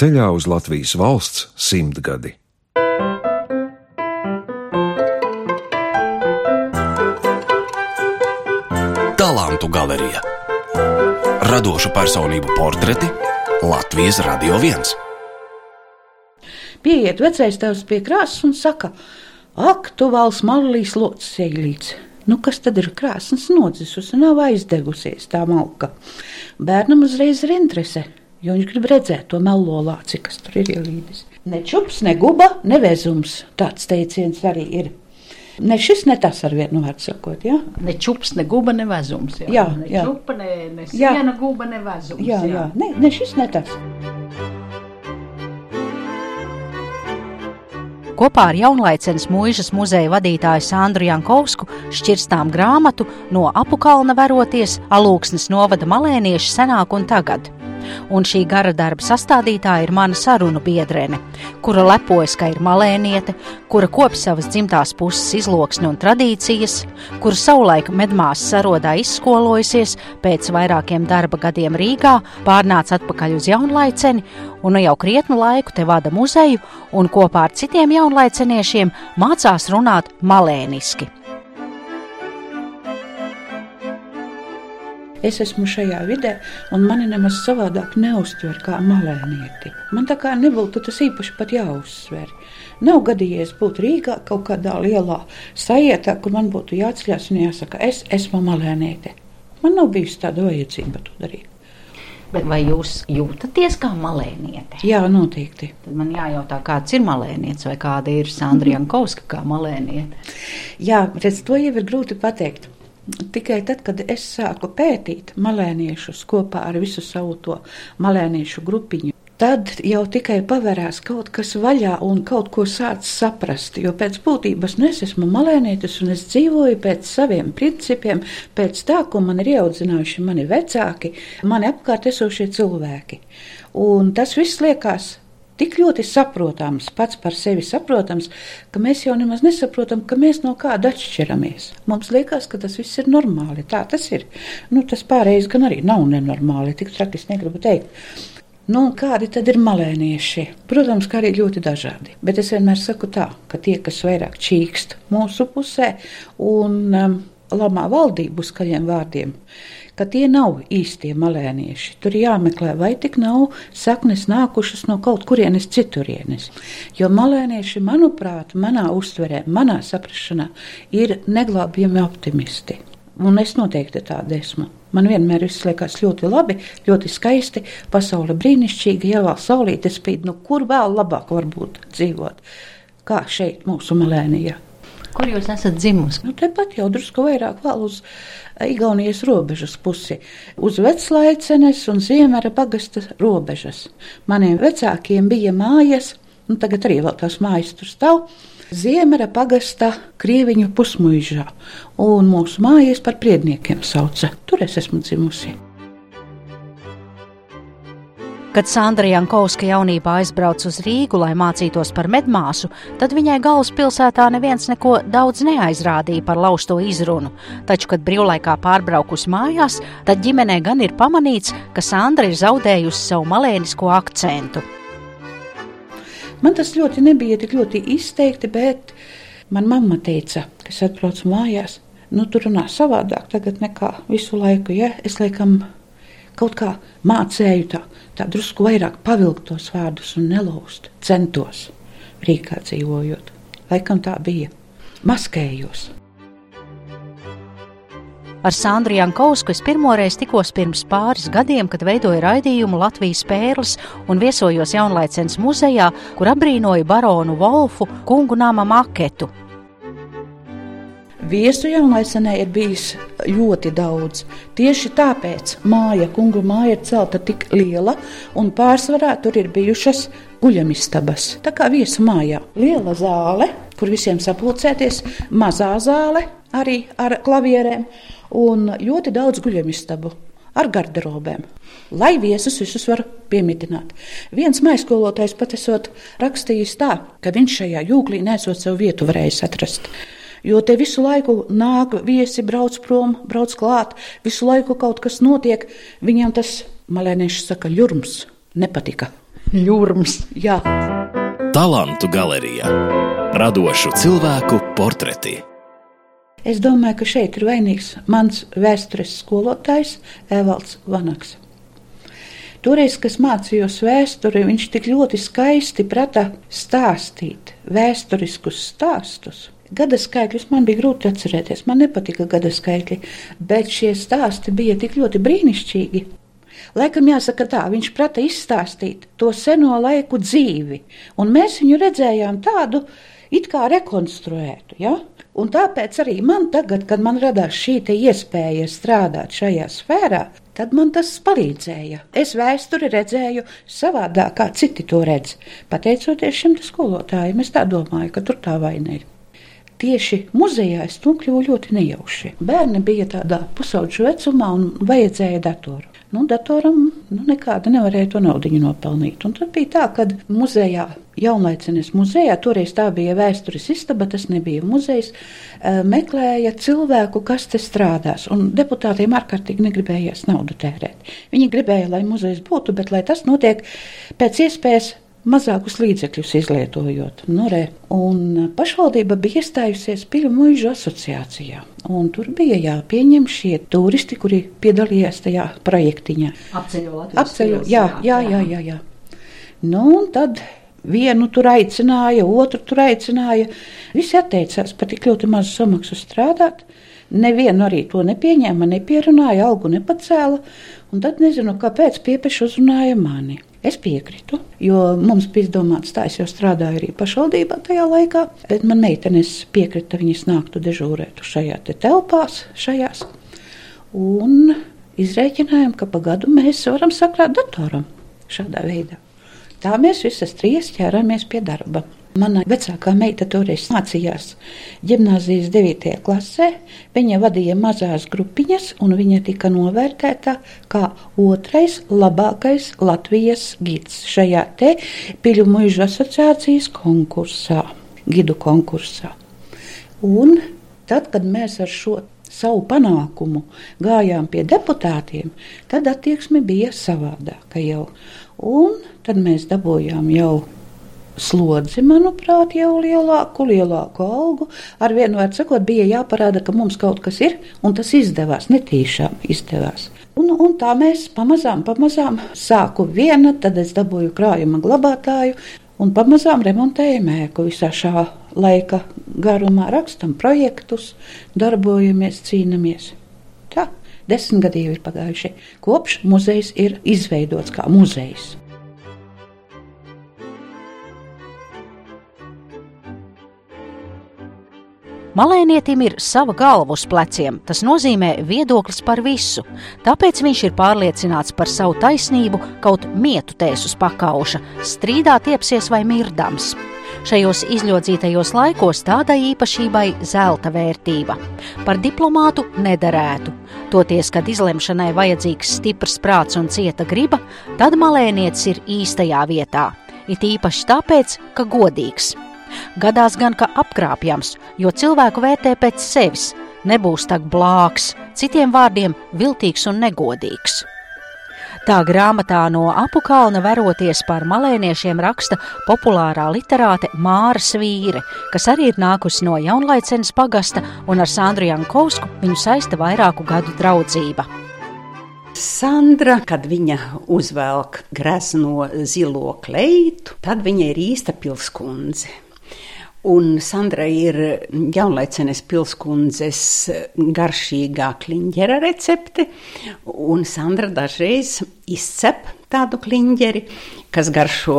ceļā uz Latvijas valsts simtgadi. Talantu galerija Radošu personību portreti Latvijas Radio 1. Pieiet vecais tēvs pie krāsas un saka, ak, tu valsts malīs locis eglīts. Nu, kas tad ir krāsas nodzisusi, nav aizdegusies tā malka. Bērnam uzreiz ir interese, jo viņš grib redzēt to melo lāci, kas tur ir ielīdis. Ne čups, ne guba, ne vezums. Tāds teiciens arī ir. Ne šis, ne tas ar vienu vārdu sakot. Ja? Ne čups, ne guba, ne vezums. Jā, Jā, ne jā. čupa, ne, ne Jā. siena, guba, ne vezums. Jā, jā. Ne, ne šis, ne tas. Kopā ar jaunlaicenes mūžas muzeja vadītāju Sandru Jankovsku šķirstām grāmatu no apukalna veroties alūksnes novada malēnieši senāk un tagad. Un šī gara darba sastādītāja ir mana sarunu biedrene, kura lepojas, ka ir malēniete, kura kop savas dzimtās puses izloksni un tradīcijas, kura savulaika medmās sarodā izskolojusies, pēc vairākiem darba gadiem Rīgā, pārnāca atpakaļ uz jaunlaiceni un nu jau krietnu laiku te vada muzeju un kopā ar citiem jaunlaiceniešiem mācās runāt malēniski. Es esmu šajā vidē, un mani nemaz savādāk neuztver kā malēnieti. Man tā kā nebūtu tas īpaši pat jāuzsver. Nav gadījies būt Rīgā kaut kādā lielā sajietā, kur man būtu jāceļās un jāsaka, es esmu malēniete. Man nav bijusi tāda vajadzība to darīt. Bet vai jūs jūtaties kā malēniete? Jā, noteikti. Tad man jājautā, kāds ir malēnietis vai kāda ir Sandra Jankovska kā malēniete. Jā, redz, to jau ir grūti pateikt. Tikai tad, kad es sāku pētīt malēniešus kopā ar visu savu to malēniešu grupiņu, tad jau tikai pavērās kaut kas vaļā un kaut ko sāc saprast. Jo pēc būtības nu, es esmu malēnietis un es dzīvoju pēc saviem principiem, pēc tā, ko man ir ieaudzinājuši mani vecāki, mani apkārt esošie cilvēki. Un tas viss liekas tik ļoti saprotams, pats par sevi saprotams, ka mēs jau nemaz nesaprotam, ka mēs no kāda atšķiramies. Mums liekas, ka tas viss ir normāli. Tā tas ir. Nu, tas pārējais gan arī nav nenormāli, tik traki es negribu teikt. Nu, kādi tad ir malēnieši? Protams, ka arī ļoti dažādi. Bet es vienmēr saku tā, ka tie, kas vairāk čīkst mūsu pusē un um, lamā valdību skaļiem vārdiem, ka tie nav īstie malēnieši. Tur jāmeklē, vai tik nav saknes nākušas no kaut kurienes citurienes. Jo malēnieši, manuprāt, manā uztverē, manā saprašanā, ir neglābjami optimisti. Un es noteikti tāda esmu. Man vienmēr viss liekas ļoti labi, ļoti skaisti, pasaule brīnišķīga, ja vēl saulīte spīd, nu kur vēl labāk var būt dzīvot, kā šeit mūsu malēnijā. Kur jūs esat dzimusi? Nu, Tepat jau drusku vairāk vēl uz Igaunijas robežas pusi, uz Veclaicenes un Ziemera pagasta robežas. Maniem vecākiem bija mājas, nu tagad arī vēl tās mājas tur stāv. Ziemera pagasta krieviņu pusmuižā, un mūsu mājas par priedniekiem sauca. Tur es esmu dzimusi. Kad Sandra Jankovska jaunībā aizbrauca uz Rīgu, lai mācītos par medmāsu, tad viņai galvaspilsētā neviens neko daudz neaizrādīja par lausto izrunu. Taču, kad brīvlaikā pārbraukusi mājās, tad ģimenē gan ir pamanīts, ka Sandra ir zaudējusi savu malēnisko akcentu. Man tas ļoti nebija tik ļoti izteikti, bet man mamma teica, ka es atbraucu mājās. Nu, tur runā savādāk nekā visu laiku. Ja? Es laikam kaut kā mācēju tā, tā drusku vairāk pavilkt tos vārdus un nelauzt. Centos Rīgā dzīvojot. Laikam tā bija. Maskējos. Ar Sandru Jankovsku es pirmoreiz tikos pirms pāris gadiem, kad veidoju raidījumu Latvijas pērles un viesojos Jaunlaicens muzejā, kur abrīnoju baronu Wolfu kungu nama maketu. Viesu jaunlaisenē ir bijis ļoti daudz. Tieši tāpēc māja, kungu māja ir celta tik liela, un pārsvarā tur ir bijušas guļamistabas. Tā kā viesu mājā. Liela zāle, kur visiem sapulcēties, mazā zāle arī ar klavierēm, un ļoti daudz guļamistabu ar garderobēm. Lai viesus visus var piemitināt. Viens maiskolotājs pat esot rakstījis tā, ka viņš šajā jūglī nesot savu vietu varējis atrast. Jo te visu laiku nāk viesi, brauc prom, brauc klāt, visu laiku kaut kas notiek. Viņam tas, malēnieši saka, ļurms nepatika. Ļurms. Jā. Talantu galerijā radošu cilvēku portreti. Es domāju, ka šeit ir vainīgs mans vēstures skolotājs Evalds Vanaks. Toreiz, kad mācījos vēsturi, viņš tik ļoti skaisti prata stāstīt vēsturiskus stāstus. Gada skaitļus man bija grūti atcerēties, man nepatika gada skaitļi, bet šie stāsti bija tik ļoti brīnišķīgi. Laikam jāsaka tā, viņš prata izstāstīt to seno laiku dzīvi, un mēs viņu redzējām tādu, it kā rekonstruētu. Ja? Un tāpēc arī man tagad, kad man radās šī iespēja strādāt šajā sfērā, tad man tas palīdzēja. Es vēsturi redzēju savādāk, kā citi to redz. Pateicoties šim skolotājam, es tā domāju, ka tur tā vaina ir. Tieši muzejā es nokļuvu ļoti nejauši. Bērni bija tādā pusauģu vecumā un vajadzēja datoru nu, datoram nu, nekāda nevarēja to naudu nopelnīt. Un tad bija tā, ka muzejā, jaunlaicinis muzejā, toreiz tā bija vēstures istaba, tas nebija muzejs, eh, meklēja cilvēku, kas te strādās. Un deputātiem ārkārtīgi negribējās naudu tērēt. Viņi gribēja, lai muzejs būtu, bet lai tas notiek pēc iespējas mazākus līdzekļus izlietojot. Nu, re. un pašvaldība bija iestājusies Piļu muižu asociācijā. Tur bija jāpieņem šie turisti, kuri piedalījās tajā projektiņā. Apceļot, jā, jā, jā, jā, jā. Nu, un tad vienu tur aicināja, otru tur aicināja. Visi atteicās par tik ļoti mazu samaksu strādāt. Nevienu arī to nepieņēma, nepierunāja, algu nepacēla. Un tad nezinu, kāpēc piepeši uzrunāja mani. Es piekrītu, jo mums bija izdomāts, tā es jau strādāju arī pašvaldībā tajā laikā, bet man meitenes piekrita, viņas nāktu dežūrēt šajā te telpās, šajās. Un izrēķinājām, ka pa gadu mēs varam sakrāt datoram šādā veidā. Tā mēs visas trīs ķeramies pie darba. Mana vecākā meita toreiz mācījās gimnāzijas 9. klasē. Viņa vadīja mazās grupiņas, un viņa tika novērtēta kā otrais labākais Latvijas gids šajā te Piļu muižu asociācijas konkursā, gidu konkursā. Un tad, kad mēs ar šo savu panākumu gājām pie deputātiem, tad attieksme bija savādāka jau. Un tad mēs dabūjām jau slodzi, manuprāt, jau lielāku, lielāku algu. Ar vienu vārdu sakot, bija jāparāda, ka mums kaut kas ir, un tas izdevās, netīšām izdevās. Un, un tā mēs pamazām, pamazām sāku viena, tad es dabūju krājuma glabātāju, un pamazām remontējam ēku visā šā laika garumā, rakstam projektus, darbojamies, cīnāmies. Tā, desmit gadi jau ir pagājuši, kopš muzejs ir izveidots kā muzejs. Malēnietim ir sava galva uz pleciem, tas nozīmē viedoklis par visu, tāpēc viņš ir pārliecināts par savu taisnību, kaut mietu tēs uz pakauša, strīdā tiepsies vai mirdams. Šajos izļodzītajos laikos tādai īpašībai zelta vērtība. Par diplomātu nederētu. Toties, kad izlemšanai vajadzīgs stiprs prāts un cieta griba, tad malēnietis ir īstajā vietā. It īpaši tāpēc, ka godīgs. Gadās gan, ka apkrāpjams, jo cilvēku vērtē pēc sevis, nebūs tā blāks, citiem vārdiem viltīgs un negodīgs. Tā grāmatā no apukalna veroties par malēniešiem raksta populārā literāte Māra Svīre, kas arī ir nākusi no jaunlaicenes pagasta un ar Sandru Jankovsku viņu saista vairāku gadu draudzība. Sandra, kad viņa uzvelk grezno zilo kleitu, tad viņa ir īsta pilskundze. Un Sandra ir jaunlaicenes pilskundzes garšīgā kliņģera recepte, un Sandra dažreiz izcep tādu kliņģeri, kas garšo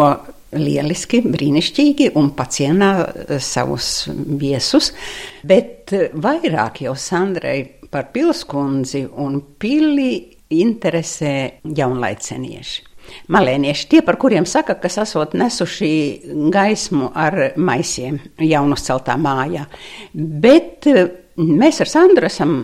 lieliski, brīnišķīgi un pacienā savus viesus, bet vairāk jau Sandrai par pilskundzi un pili interesē jaunlaicenieši. Malēnieši, tie, par kuriem saka, kas esot nesuši gaismu ar maisiem jaunu celtā mājā. Bet eh, mēs ar Sandru esam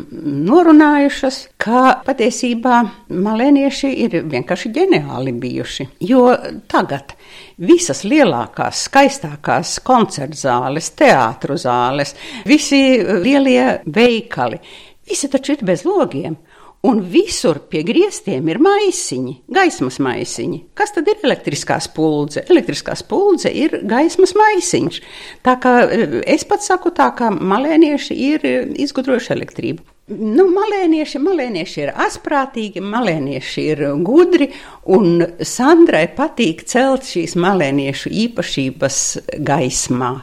norunājušas, ka patiesībā malēnieši ir vienkārši ģeniāli bijuši. Jo tagad visas lielākās, skaistākās koncertu zāles, teātru zāles, visi lielie veikali, visi taču ir bez logiem. Un visur pie griestiem ir maisiņi, gaismas maisiņi. Kas tad ir elektriskā spuldze? Elektriskā spuldze ir gaismas maisiņš. Tā kā eh, es pats saku, tā kā malēnieši ir eh, izgudrojuši elektrību. Nu, malēnieši, malēnieši ir asprātīgi, malēnieši ir gudri, un Sandrai patīk celt šīs malēniešu īpašības gaismā.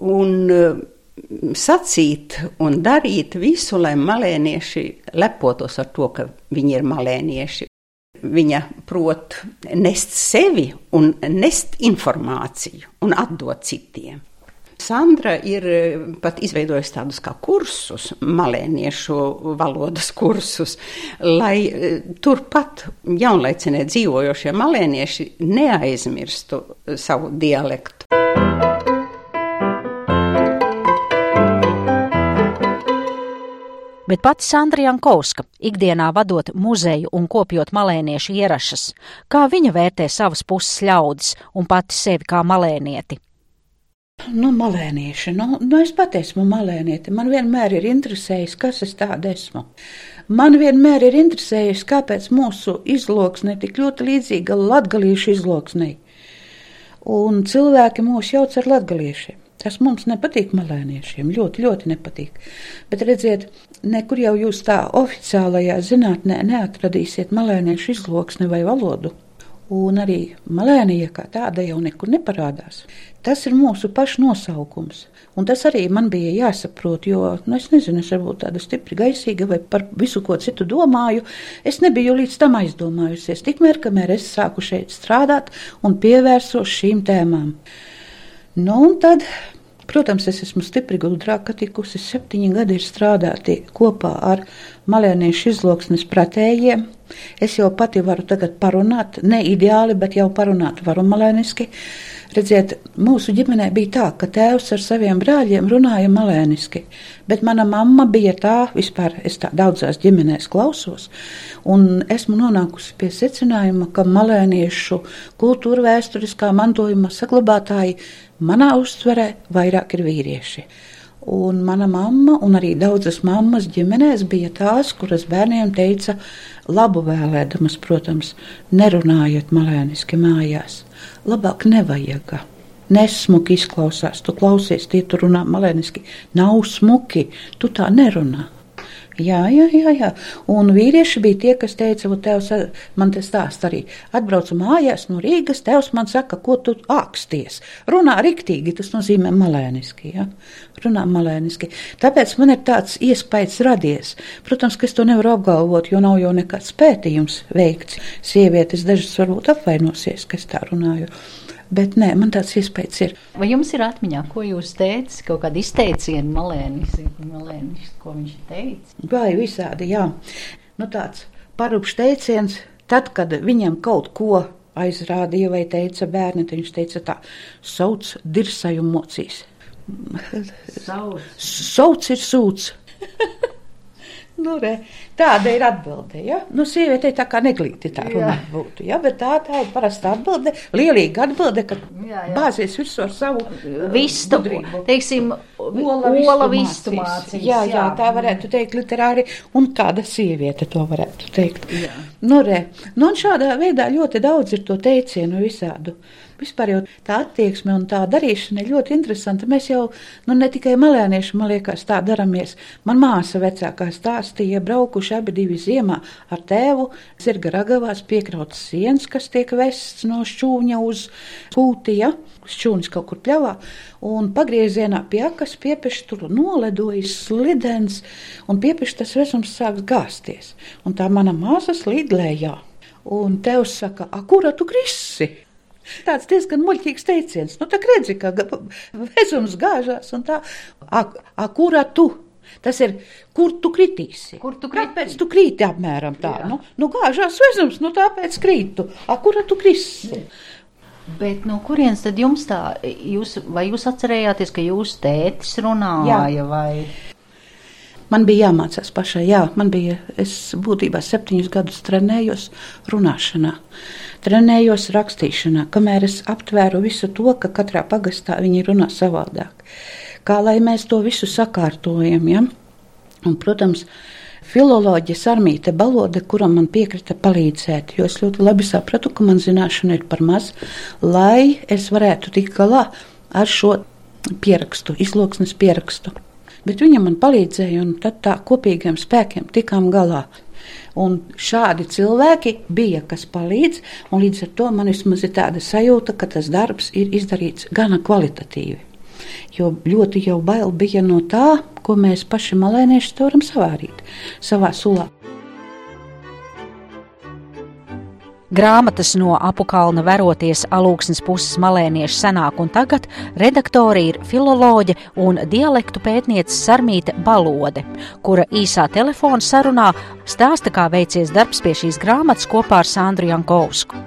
Un, uh, sacīt un darīt visu, lai malēnieši lepotos ar to, ka viņi ir malēnieši. Viņa prot nest sevi un nest informāciju un atdot citiem. Sandra ir pat izveidojusi tādus kā kursus, malēniešu valodas kursus, lai e, turpat jaunlaicinē dzīvojošie malēnieši neaizmirstu savu dialektu. Bet pati Sandra Jankovska, ikdienā vadot muzeju un kopjot malēniešu ierašas, kā viņa vērtē savas puses ļaudis un pati sevi kā malēnieti. Nu, malēnieši, nu, nu es pat esmu malēnieti. Man vienmēr ir interesējis, kas es tāda esmu. Man vienmēr ir interesējis, kāpēc mūsu izloksne tik ļoti līdzīga latgalīšu izloksnei. Un cilvēki mūs jauc ar latgaliešiem. Tas mums nepatīk malēniešiem, ļoti, ļoti nepatīk. Bet redziet, nekur jau jūs tā oficiālajā zinātnē neatradīsiet malēniešu izloksni vai valodu. Un arī malēnija kā tāda jau nekur neparādās. Tas ir mūsu pašu nosaukums. Un tas arī man bija jāsaprot, jo nu, es nezinu, es varbūt tāda stipri gaisīga vai par visu ko citu domāju. Es nebiju līdz tam aizdomājusies, tikmēr, kamēr es sāku šeit strādāt un pievērsos šīm tēmām. Nu, un tad, protams, es esmu stipri gudrāka, tikusi. Septiņi gadi ir strādāti kopā ar malēniešu izloksnes pratējiem. Es jau pati varu tagad parunāt, ne ideāli, bet jau parunāt varu malēniski. Redziet, mūsu ģimenē bija tā, ka tēvs ar saviem brāļiem runāja malēniski, bet mana mamma bija tā, vispār es tā daudzās ģimenēs klausos, un esmu nonākusi pie secinājuma, ka malēniešu kultūra vēsturiskā mantojuma saglabātāji manā uztverē vairāk ir vīrieši. Un mana mamma un arī daudzas mammas ģimenēs bija tās, kuras bērniem teica, labu vēlēdamas, protams, nerunājiet malēniski mājās. Labāk nevajag. Nesmuki izklausās, tu klausies, tie tur runā malēniski. Nav smuki, tu tā nerunā. Jā, jā, jā, jā. Un vīrieši bija tie, kas teica, ka tevs man te stāst arī. Atbraucu mājās no Rīgas, tevs man saka, ko tu āksties. Runā riktīgi, tas nozīmē malēniski. Ja? Runā malēniski. Tāpēc man ir tāds iespējas radies. Protams, ka es to nevaru apgalvot, jo nav jau nekāds pētījums veikts. Sievietes dažas varbūt apvainosies, ka es tā runāju. Bet nē, man tāds iespējas ir. Vai jums ir atmiņā, ko jūs teicat, kaut kāda izteiciena malēnis, malēnis, ko viņš teica? Vai visādi, jā. Nu tāds parupšs teiciens, tad, kad viņam kaut ko aizrādīja vai teica bērni, tad viņš teica tā, sauc dirsaju mocīs. Sauc ir sūds. Nu, re, tāda ir atbilde. Ja? Nu, sievietei tā kā neglīti tā runāt būtu. Ja? Bet tā, tā ir parasta atbilde, lielīga atbilde, ka jā, jā. bāzies visu ar savu vistu, teiksim, ola, ola vistu mācīs. Jā, jā, tā varētu teikt literāri, un tāda sieviete to varētu teikt. Jā. Nu, re, nu, un šādā veidā ļoti daudz ir to teicienu visādu. Vispār jau tā attieksme un tā darīšana ir ļoti interesanta. Mēs jau nu, ne tikai malēnieši, man liekas, tā daramies. Man māsa vecākā stāstīja, braukuši abi divi ziemā ar tēvu zirga ragavās piekrautas sienas, kas tiek vests no šķūņa uz pūti, ja? šķūnis kaut kur pļavā, un pagriezienā pie akas piepešs tur noledojas slidens, un piepešs tas vesums sāks gāzties. Un tā mana māsa slīdlējā. Un tevs saka, a, kura tu krisi? Tāds diezgan muļķīgs teiciens. Nu, tā redzi, ka vezums gāžās un tā, a, a kurā tu? Tas ir, kur tu kritīsi? Kur tu kriti? Kāpēc tu krīti apmēram tā? Jā. Nu, nu gāžās vezums, nu tāpēc krītu. A, kurā tu krisi? Bet no kurienes tad jums tā, jūs, vai jūs atcerējāties, ka jūsu tētis runāja Jā. vai? Man bija jāmācās pašai, jā, man bija, es būtībā septiņus gadus trenējos runāšanā, trenējos rakstīšanā, kamēr es aptvēru visu to, ka katrā pagastā viņi runā savādāk. Kā lai mēs to visu sakārtojam, ja? Un, protams, filoloģija Sarmīte Balode, kuram man piekrita palīdzēt, jo es ļoti labi sapratu, ka man zināšana ir par maz, lai es varētu tikt galā ar šo pierakstu, izloksnes pierakstu. Bet viņa man palīdzēja, un tad tā kopīgiem spēkiem tikām galā. Un šādi cilvēki bija, kas palīdz, un līdz ar to man vismaz ir tāda sajūta, ka tas darbs ir izdarīts gana kvalitatīvi. Jo ļoti jau bail bija no tā, ko mēs paši malēnieši varam savārīt savā sulā. Grāmatas no apukalna veroties alūksnes puses malēniešu senāk un tagad redaktori ir filoloģe un dialektu pētniece Sarmīte Balode, kura īsā telefona sarunā stāsta, kā veicies darbs pie šīs grāmatas kopā ar Sandru Jankovsku.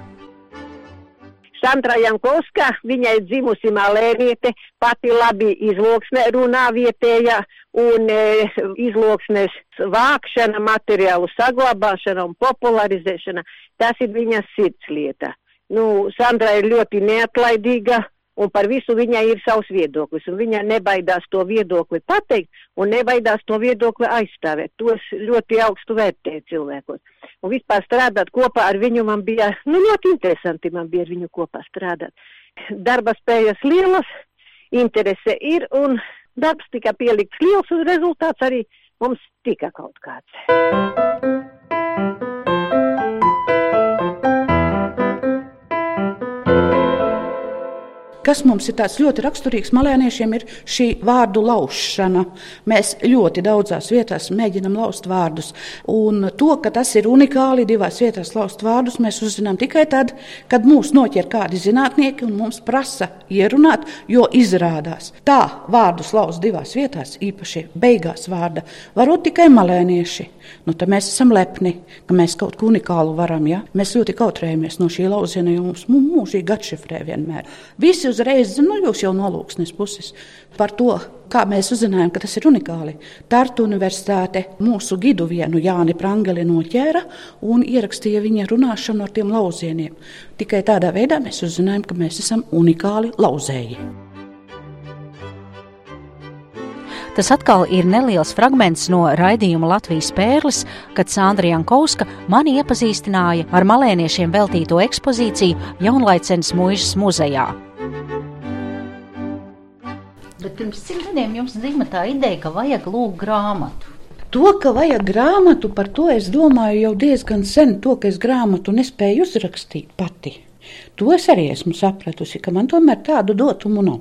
Sandra Jankovska, viņai dzimusi malēniete, pati labi izloksnē runā vietējā un e, izloksnes vākšana, materiālu saglabāšana un popularizēšana, tas ir viņas sirdslieta. Nu, Sandra ir ļoti neatlaidīga, un par visu viņai ir savs viedoklis, un viņa nebaidās to viedokli pateikt, un nebaidās to viedokli aizstāvēt. To es ļoti augstu vērtēju cilvēkos. Un vispār strādāt kopā ar viņu man bija, nu, ļoti interesanti man bija ar viņu kopā strādāt. Darba spējas lielas, interese ir, un darbs tika pielikts liels, un rezultāts arī mums tika kaut kāds. Kas mums ir tāds ļoti raksturīgs malēniešiem, ir šī vārdu laušana. Mēs ļoti daudzās vietās mēģinam laust vārdus. Un to, ka tas ir unikāli divās vietās laust vārdus, mēs uzzinām tikai tad, kad mūs noķer kādi zinātnieki un mums prasa ierunāt, jo izrādās tā vārdus laust divās vietās, īpaši beigās vārda, varot tikai malēnieši. Nu, tad mēs esam lepni, ka mēs kaut ko unikālu varam. Ja? Mēs ļoti kautrējamies no šī lauciena, jo mums mūžīgi atšifrē vienmēr. Visi uzreiz, nu, jūs jau nolūksnes puses par to, kā mēs uzzinājām, ka tas ir unikāli. Tartu universitāte mūsu gidu vienu Jāni Prangeli noķēra un ierakstīja viņa runāšanu ar tiem lauzieniem. Tikai tādā veidā mēs uzzinājām, ka mēs esam unikāli lauzēji. Tas atkal ir neliels fragments no raidījuma Latvijas pērlis, kad Sandra Jankovska mani iepazīstināja ar malēniešiem veltīto ekspozīciju Jaunlaicenes mūžas muzejā. Bet pirms cik gadiem jums dzima tā ideja, ka vajag lūgt grāmatu? To, ka vajag grāmatu, par to es domāju jau diezgan sen. To, ka es grāmatu nespēju uzrakstīt pati. To es arī esmu sapratusi, ka man tomēr tādu dotumu nav.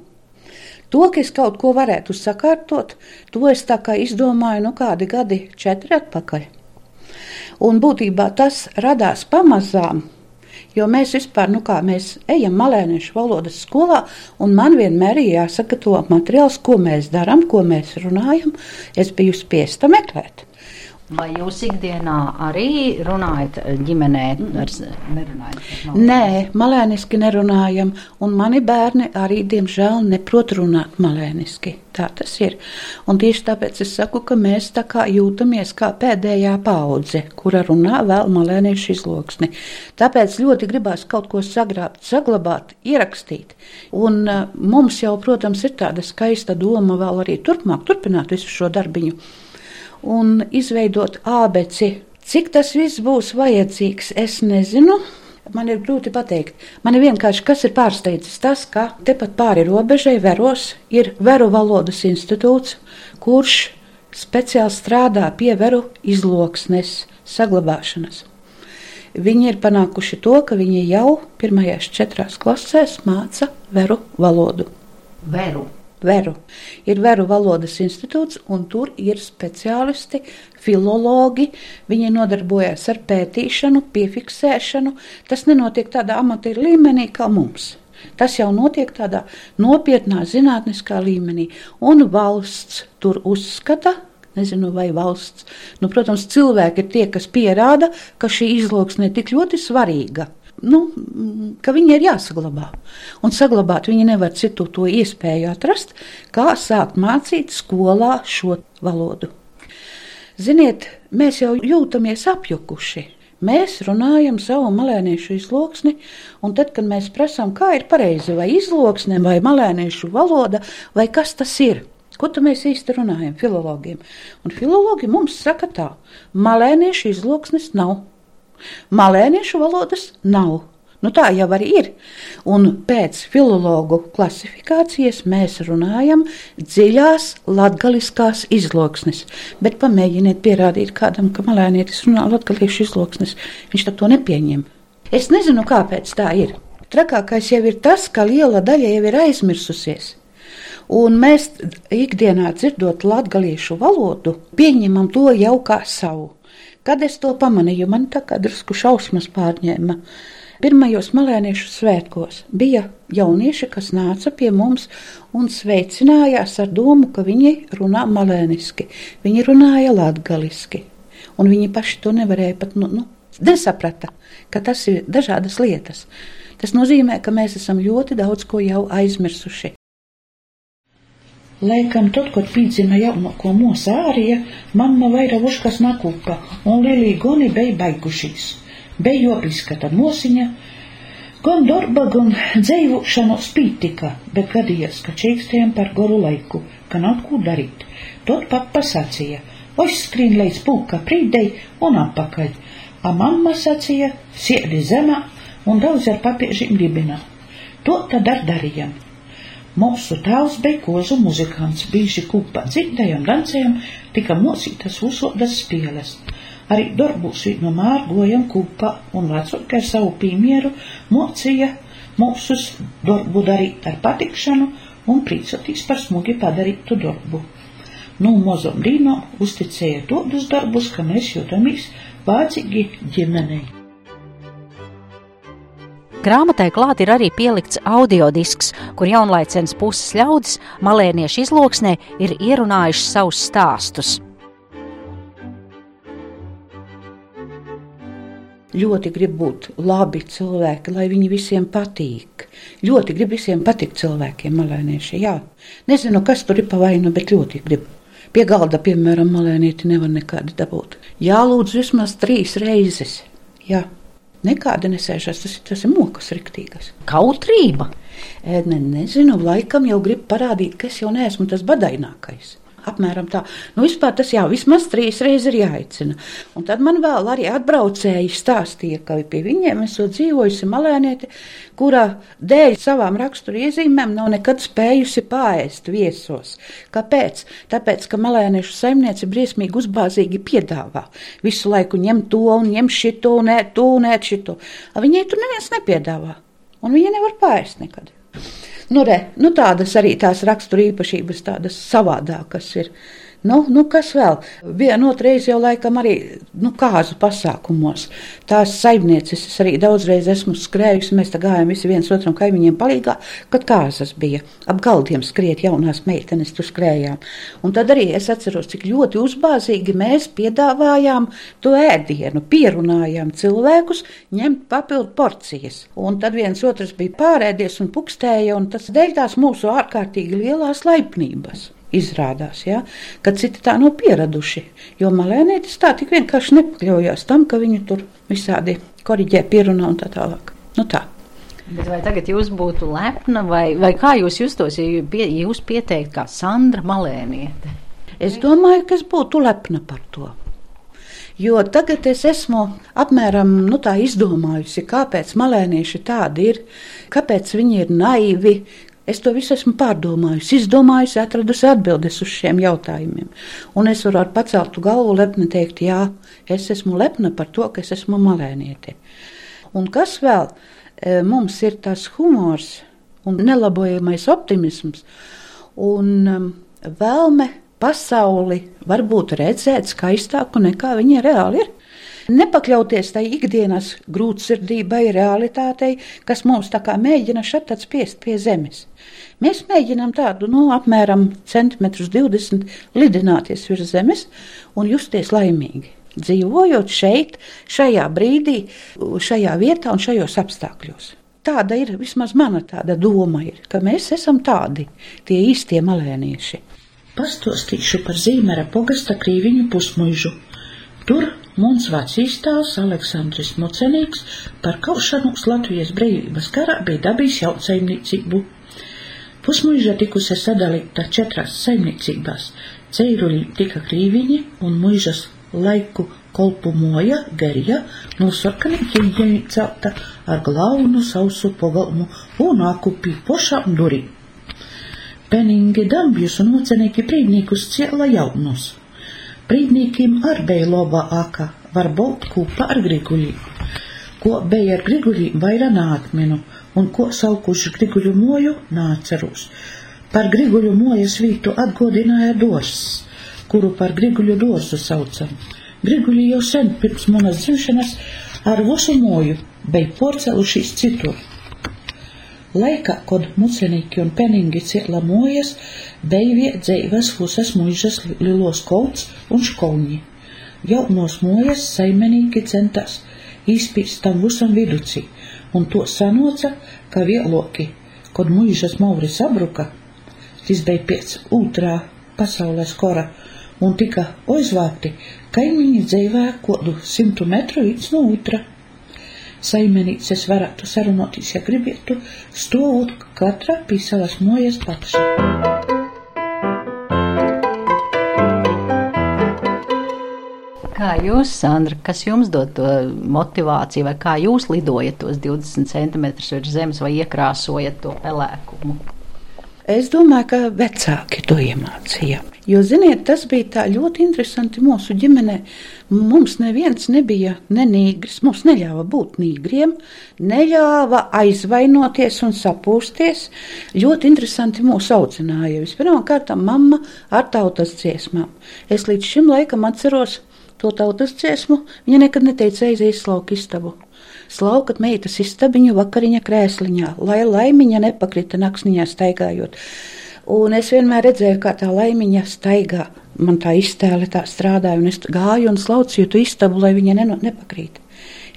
To, ka es kaut ko varētu sakārtot, to es tā kā izdomāju nu kādi gadi, četri atpakaļ. Un būtībā tas radās pamazām, jo mēs vispār, nu kā mēs ejam malēniešu valodas skolā, un man vienmēr ir jāsagatavo materiāls, ko mēs darām, ko mēs runājam. Es biju spiesta meklēt. Vai jūs ikdienā arī runājat ģimenē? Ar, nerunājat Nē, malēniski nerunājam, un mani bērni arī, diemžēl, neprot runāt malēniski. Tā tas ir. Un tieši tāpēc es saku, ka mēs tā kā jūtamies kā pēdējā paudze, kura runā vēl malēniešu izloksni. Tāpēc ļoti gribās kaut ko sagrābt, saglabāt, ierakstīt. Un uh, mums jau, protams, ir tāda skaista doma vēl arī turpmāk turpināt visu šo darbiņu un izveidot ābeci. Cik tas viss būs vajadzīgs, es nezinu. Man ir grūti pateikt. Man ir vienkārši kas ir pārsteidzis tas, ka tepat pāri robežai Veros ir Veru valodas institūts, kurš speciāli strādā pie veru izloksnes saglabāšanas. Viņi ir panākuši to, ka viņi jau pirmajās četrās klasēs māca veru valodu. Veru. Veru. Ir Veru valodas institūts, un tur ir speciālisti, filologi. Viņi nodarbojas ar pētīšanu, piefiksēšanu. Tas nenotiek tādā amatieru līmenī kā mums. Tas jau notiek tādā nopietnā zinātniskā līmenī, un valsts tur uzskata, nezinu, vai valsts. Nu, protams, cilvēki ir tie, kas pierāda, ka šī izloksne ir tik ļoti svarīga nu, ka viņi ir jāsaglabā. Un saglabāt viņi nevar citu to iespēju atrast, kā sākt mācīt skolā šo valodu. Ziniet, mēs jau jūtamies apjukuši. Mēs runājam savu malēniešu izloksni, un tad, kad mēs prasām, kā ir pareizi, vai izloksne, vai malēniešu valoda, vai kas tas ir, Ko tad mēs īsti runājam filologiem? Un filologi mums saka tā, malēniešu izloksnes nav. Malēniešu valodas nav. Nu, tā jau arī ir. Un pēc filologu klasifikācijas mēs runājam dziļās latgaliskās izloksnes. Bet pamēģiniet pierādīt kādam, ka malēnietis runā latgaliešu izloksnes. Viņš to nepieņem. Es nezinu, kāpēc tā ir. Trakākais jau ir tas, ka liela daļa jau ir aizmirsusies. Un mēs ikdienā dzirdot latviešu valodu, pieņemam to jau kā savu. Kad es to pamanīju, man tā kā drusku šausmas pārņēma. Pirmajos malēniešu svētkos bija jaunieši, kas nāca pie mums un sveicinājās ar domu, ka viņi runā malēniski, viņi runāja latgaliski, un viņi paši to nevarēja pat, nu, nu nesaprata, ka tas ir dažādas lietas. Tas nozīmē, ka mēs esam ļoti daudz ko jau aizmirsuši. Laikam tad, kad pīdzina jaunāko mūsu ārija, mamma vaira vuškas nakūpa, un lielī goni bija baigušies bija jopriskata nosiņa, gan darba, gan dzīvošanos pītika, bet gadījās, ka čīkstējām par goru laiku, ka nav ko darīt. Tad papa sacīja, uzskrien līdz pūka prīdei un apakaļ, a mamma sacīja, siedi zemā un daudz ar papiežiem libinā. To tad ar darījām. Mūsu tēvs bija kozu muzikants, bieži kūpā dzirdējām, dancējām, tika mosītas usodas spēles. Arī darbūs no mārgojam kupā un vecāki ar savu piemēru mocīja mūsus darbu darīt ar patikšanu un prīcoties par smugi padarītu darbu. Nu, mozom dīnom uzticēja tādus darbus, ka mēs jūtamies vācīgi ģimenei. Grāmatai klāt ir arī pielikts audiodisks, kur jaunlaicens puses ļaudis malēniešu izloksnē ir ierunājuši savus stāstus. ļoti grib būt labi cilvēki, lai viņi visiem patīk. Ļoti grib visiem patikt cilvēkiem, malēnieši. Jā, nezinu, kas tur ir pa vainu, bet ļoti grib. Pie galda, piemēram, malēnieti nevar nekādi dabūt. Jālūdz vismaz trīs reizes. Jā. Nekāda nesēžas, tas, tas ir mokas riktīgas. Kautrība. E, ne, nezinu, laikam jau grib parādīt, ka es jau neesmu tas badainākais. Apmēram tā. Nu, vispār tas jau vismaz trīs reizes ir jāicina. Un tad man vēl arī atbraucēji stāstīja, ka pie viņiem esot dzīvojusi malēniete, kurā dēļ savām raksturiezīmēm nav nekad spējusi pāriest viesos. Kāpēc? Tāpēc, ka malēniešu saimniece briesmīgi uzbāzīgi piedāvā. Visu laiku ņem to un ņem šito un ēt to un ēt šito. Viņai tur neviens nepiedāvā. Un viņa nevar pāriest nekad. Nu, re, nu tādas arī tās raksturīpašības, tādas savādākas ir. Nu, nu kas vēl? Vienu reizi jau laikam arī nu, kāzu pasākumos. Tās saimnieces es arī daudzreiz esmu skrējusi. Mēs tā gājām visi viens otram kaimiņiem palīgā, kad kāzas bija. Ap galdiem skriet jaunās meitenes, tur skrējām. Un tad arī es atceros, cik ļoti uzbāzīgi mēs piedāvājām to ēdienu, pierunājām cilvēkus ņemt papildu porcijas. Un tad viens otrs bija pārēdies un pukstēja, un tas dēļ tās mūsu ārkārtīgi lielās laipnības izrādās, ja, ka citi tā nav pieraduši. Jo malēnietis tā tik vienkārši nepakļaujās tam, ka viņu tur visādi koriģē, pierunā un tā tālāk. Nu tā. Bet vai tagad jūs būtu lepna, vai, vai kā jūs justos, ja pie, jūs pieteikt kā Sandra Malēniete? Es domāju, ka es būtu lepna par to. Jo tagad es esmu apmēram nu, tā izdomājusi, kāpēc malēnieši tādi ir, kāpēc viņi ir naivi, Es to visu esmu pārdomājusi, izdomājusi, atradusi atbildes uz šiem jautājumiem. Un es varu ar paceltu galvu lepni teikt, jā, es esmu lepna par to, ka es esmu malēniete. Un kas vēl e, mums ir tas humors un nelabojamais optimisms un vēlme pasauli varbūt redzēt skaistāku nekā viņa reāli ir. Nepakļauties tai ikdienas grūtsirdībai, realitātei, kas mums tā kā mēģina šeit spiest pie zemes. Mēs mēģinām tādu, nu, apmēram centimetrus 20 lidināties virs zemes un justies laimīgi. Dzīvojot šeit, šajā brīdī, šajā vietā un šajos apstākļos. Tāda ir vismaz mana tāda doma, ir, ka mēs esam tādi, tie īstie malēnieši. Pastāstīšu par Zīmera pogasta krīviņu pusmuižu. Tur Mums vecīs tēvs Aleksandrs Mocenīgs par kaušanos Latvijas brīvības karā bija dabījis jautsaimniecību. Pusmuiža tikusi sadalīta četrās saimniecībās. Ceiruļi tika krīviņi un muižas laiku kolpu moja, gerja, no sarkanīkiem iecelta ar glaunu sausu pogalmu un akupi pošām durīm. Peningi dambjus un ocenīgi prīdnīkus ciela jaunus. Prīdnīkim ar beja loba aka, varbūt kūpa ar griguļiem. Ko beja ar griguļiem vaira nātminu, un ko saukuši griguļu moju nācerus. Par griguļu mojas vītu atgodināja dors, kuru par griguļu dorsu saucam. Griguļi jau sen pirms manas dzimšanas ar visu moju bija porcēlušies citur. Laikā, kad mucenīgi un peningi ciela mojas, bija viedzēvas husas muižas lilos kolts un školņi. Jaunos mojas saimenīgi centās īspīst tam visam viduci, un to sanoca, ka vieloki, kad muižas mauri sabruka, tas bija pēc otrā pasaules kora, un tika aizvākti kaimiņi dzīvē kodu simtu metru viens no otra. Saimenīces varētu sarunāties, ja gribētu, stāvot katra pie savas mojas paša. Kā jūs, Sandra, kas jums dod to motivāciju, vai kā jūs lidojat tos 20 centimetrus virs zemes vai iekrāsojat to pelēkumu? Es domāju, ka vecāki to iemācīja. Jo, ziniet, tas bija ļoti interesanti mūsu ģimenē. Mums neviens nebija nenīgris, mums neļāva būt nīgriem, neļāva aizvainoties un sapūsties. Ļoti interesanti mūs audzināja. Vispirmkārt, mamma ar tautas dziesmām. Es līdz šim laikam atceros to tautas dziesmu. Viņa nekad neteica aizies slauku istabu slaukat meitas istabiņu vakariņa krēsliņā, lai laimiņa nepakrita naksniņā staigājot. Un es vienmēr redzēju, kā tā laimiņa staigā. Man tā iztēle tā strādāja, un es gāju un slaucīju to istabu, lai viņa neno, nepakrīt.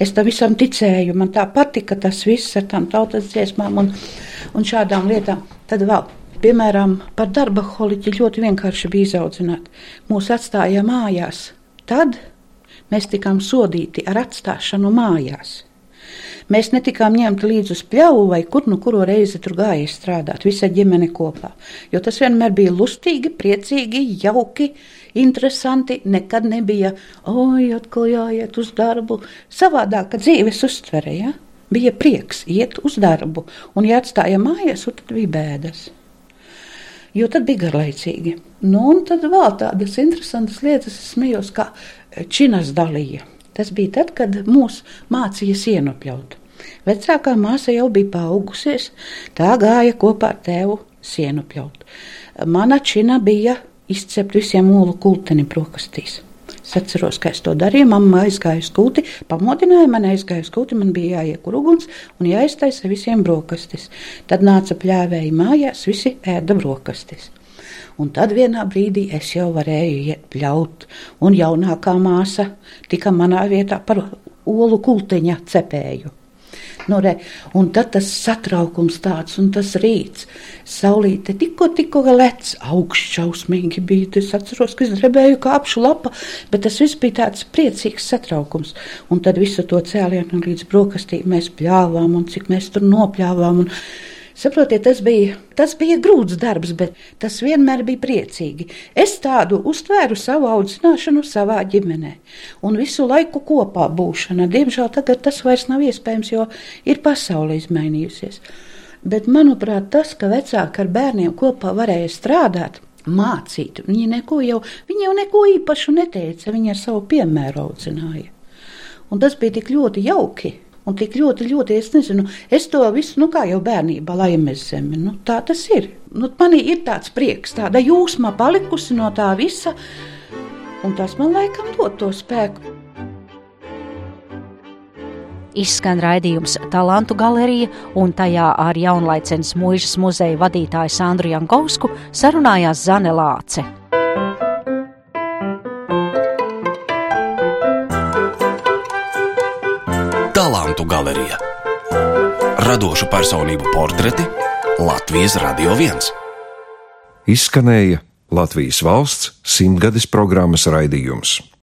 Es tam visam ticēju, man tā patika tas viss ar tām tautas dziesmām un, un šādām lietām. Tad vēl, piemēram, par darba holiķi ļoti vienkārši bija izaudzināt. Mūs atstāja mājās. Tad mēs tikām sodīti ar atstāšanu mājās. Mēs netikām ņemti līdzi uz pļauju vai kur nu kuru reizi tur gāja strādāt, visa ģimene kopā. Jo tas vienmēr bija lustīgi, priecīgi, jauki, interesanti. Nekad nebija, oi, atkal jāiet uz darbu. Savādāka dzīves uztvere, ja? bija prieks iet uz darbu, un ja atstāja mājas, tad bija bēdas. Jo tad bija garlaicīgi. Nu, un tad vēl tādas interesantas lietas, es smējos, kā činas dalīja. Tas bija tad, kad mūs mācīja sienu pļaut. Vecākā māsa jau bija paaugusies, tā gāja kopā ar tēvu sienu pļaut. Mana čina bija izcept visiem olu kulteni brokastīs. Es atceros, ka es to darīju. Mamma aizgāja uz kūti, pamodināja mani, aizgāja uz kūti. Man bija jāiekur uguns un jāiztaisa visiem brokastis. Tad nāca pļāvēji mājās, visi ēda brokastis. Un tad vienā brīdī es jau varēju pļaut, un jaunākā māsa tika manā vietā par olu kultiņa cepēju. Nu, re, un tad tas satraukums tāds, un tas rīts, saulīte tikko, tikko lec, augsts šausmīgi bija. Es atceros, ka es drebēju kā apšu lapa, bet tas viss bija tāds priecīgs satraukums. Un tad visu to cēlienu līdz brokastīm mēs pļāvām, un cik mēs tur nopļāvām. Un, Saprotiet, tas bija, tas bija grūts darbs, bet tas vienmēr bija priecīgi. Es tādu uztvēru savu audzināšanu savā ģimenē un visu laiku kopā būšana. Diemžēl tagad tas vairs nav iespējams, jo ir pasaule izmainījusies. Bet, manuprāt, tas, ka vecāki ar bērniem kopā varēja strādāt, mācīt, viņi, neko jau, viņi jau neko īpašu neteica, viņi ar savu piemēru audzināja. Un tas bija tik ļoti jauki. Un tik ļoti, ļoti, es nezinu, es to visu, nu kā jau bērnībā laimes zemi, nu tā tas ir. Nu, manī ir tāds prieks, tāda jūsma palikusi no tā visa, un tas man laikam dod to spēku. Izskan raidījums Talantu galerija, un tajā ar jaunlaicenes mūžas muzeja vadītāju Sandru Jankovsku sarunājās Zane Lāce. Talantu galerija. Radošu personību portreti Latvijas Radio 1. Izskanēja Latvijas valsts simtgades programmas raidījums.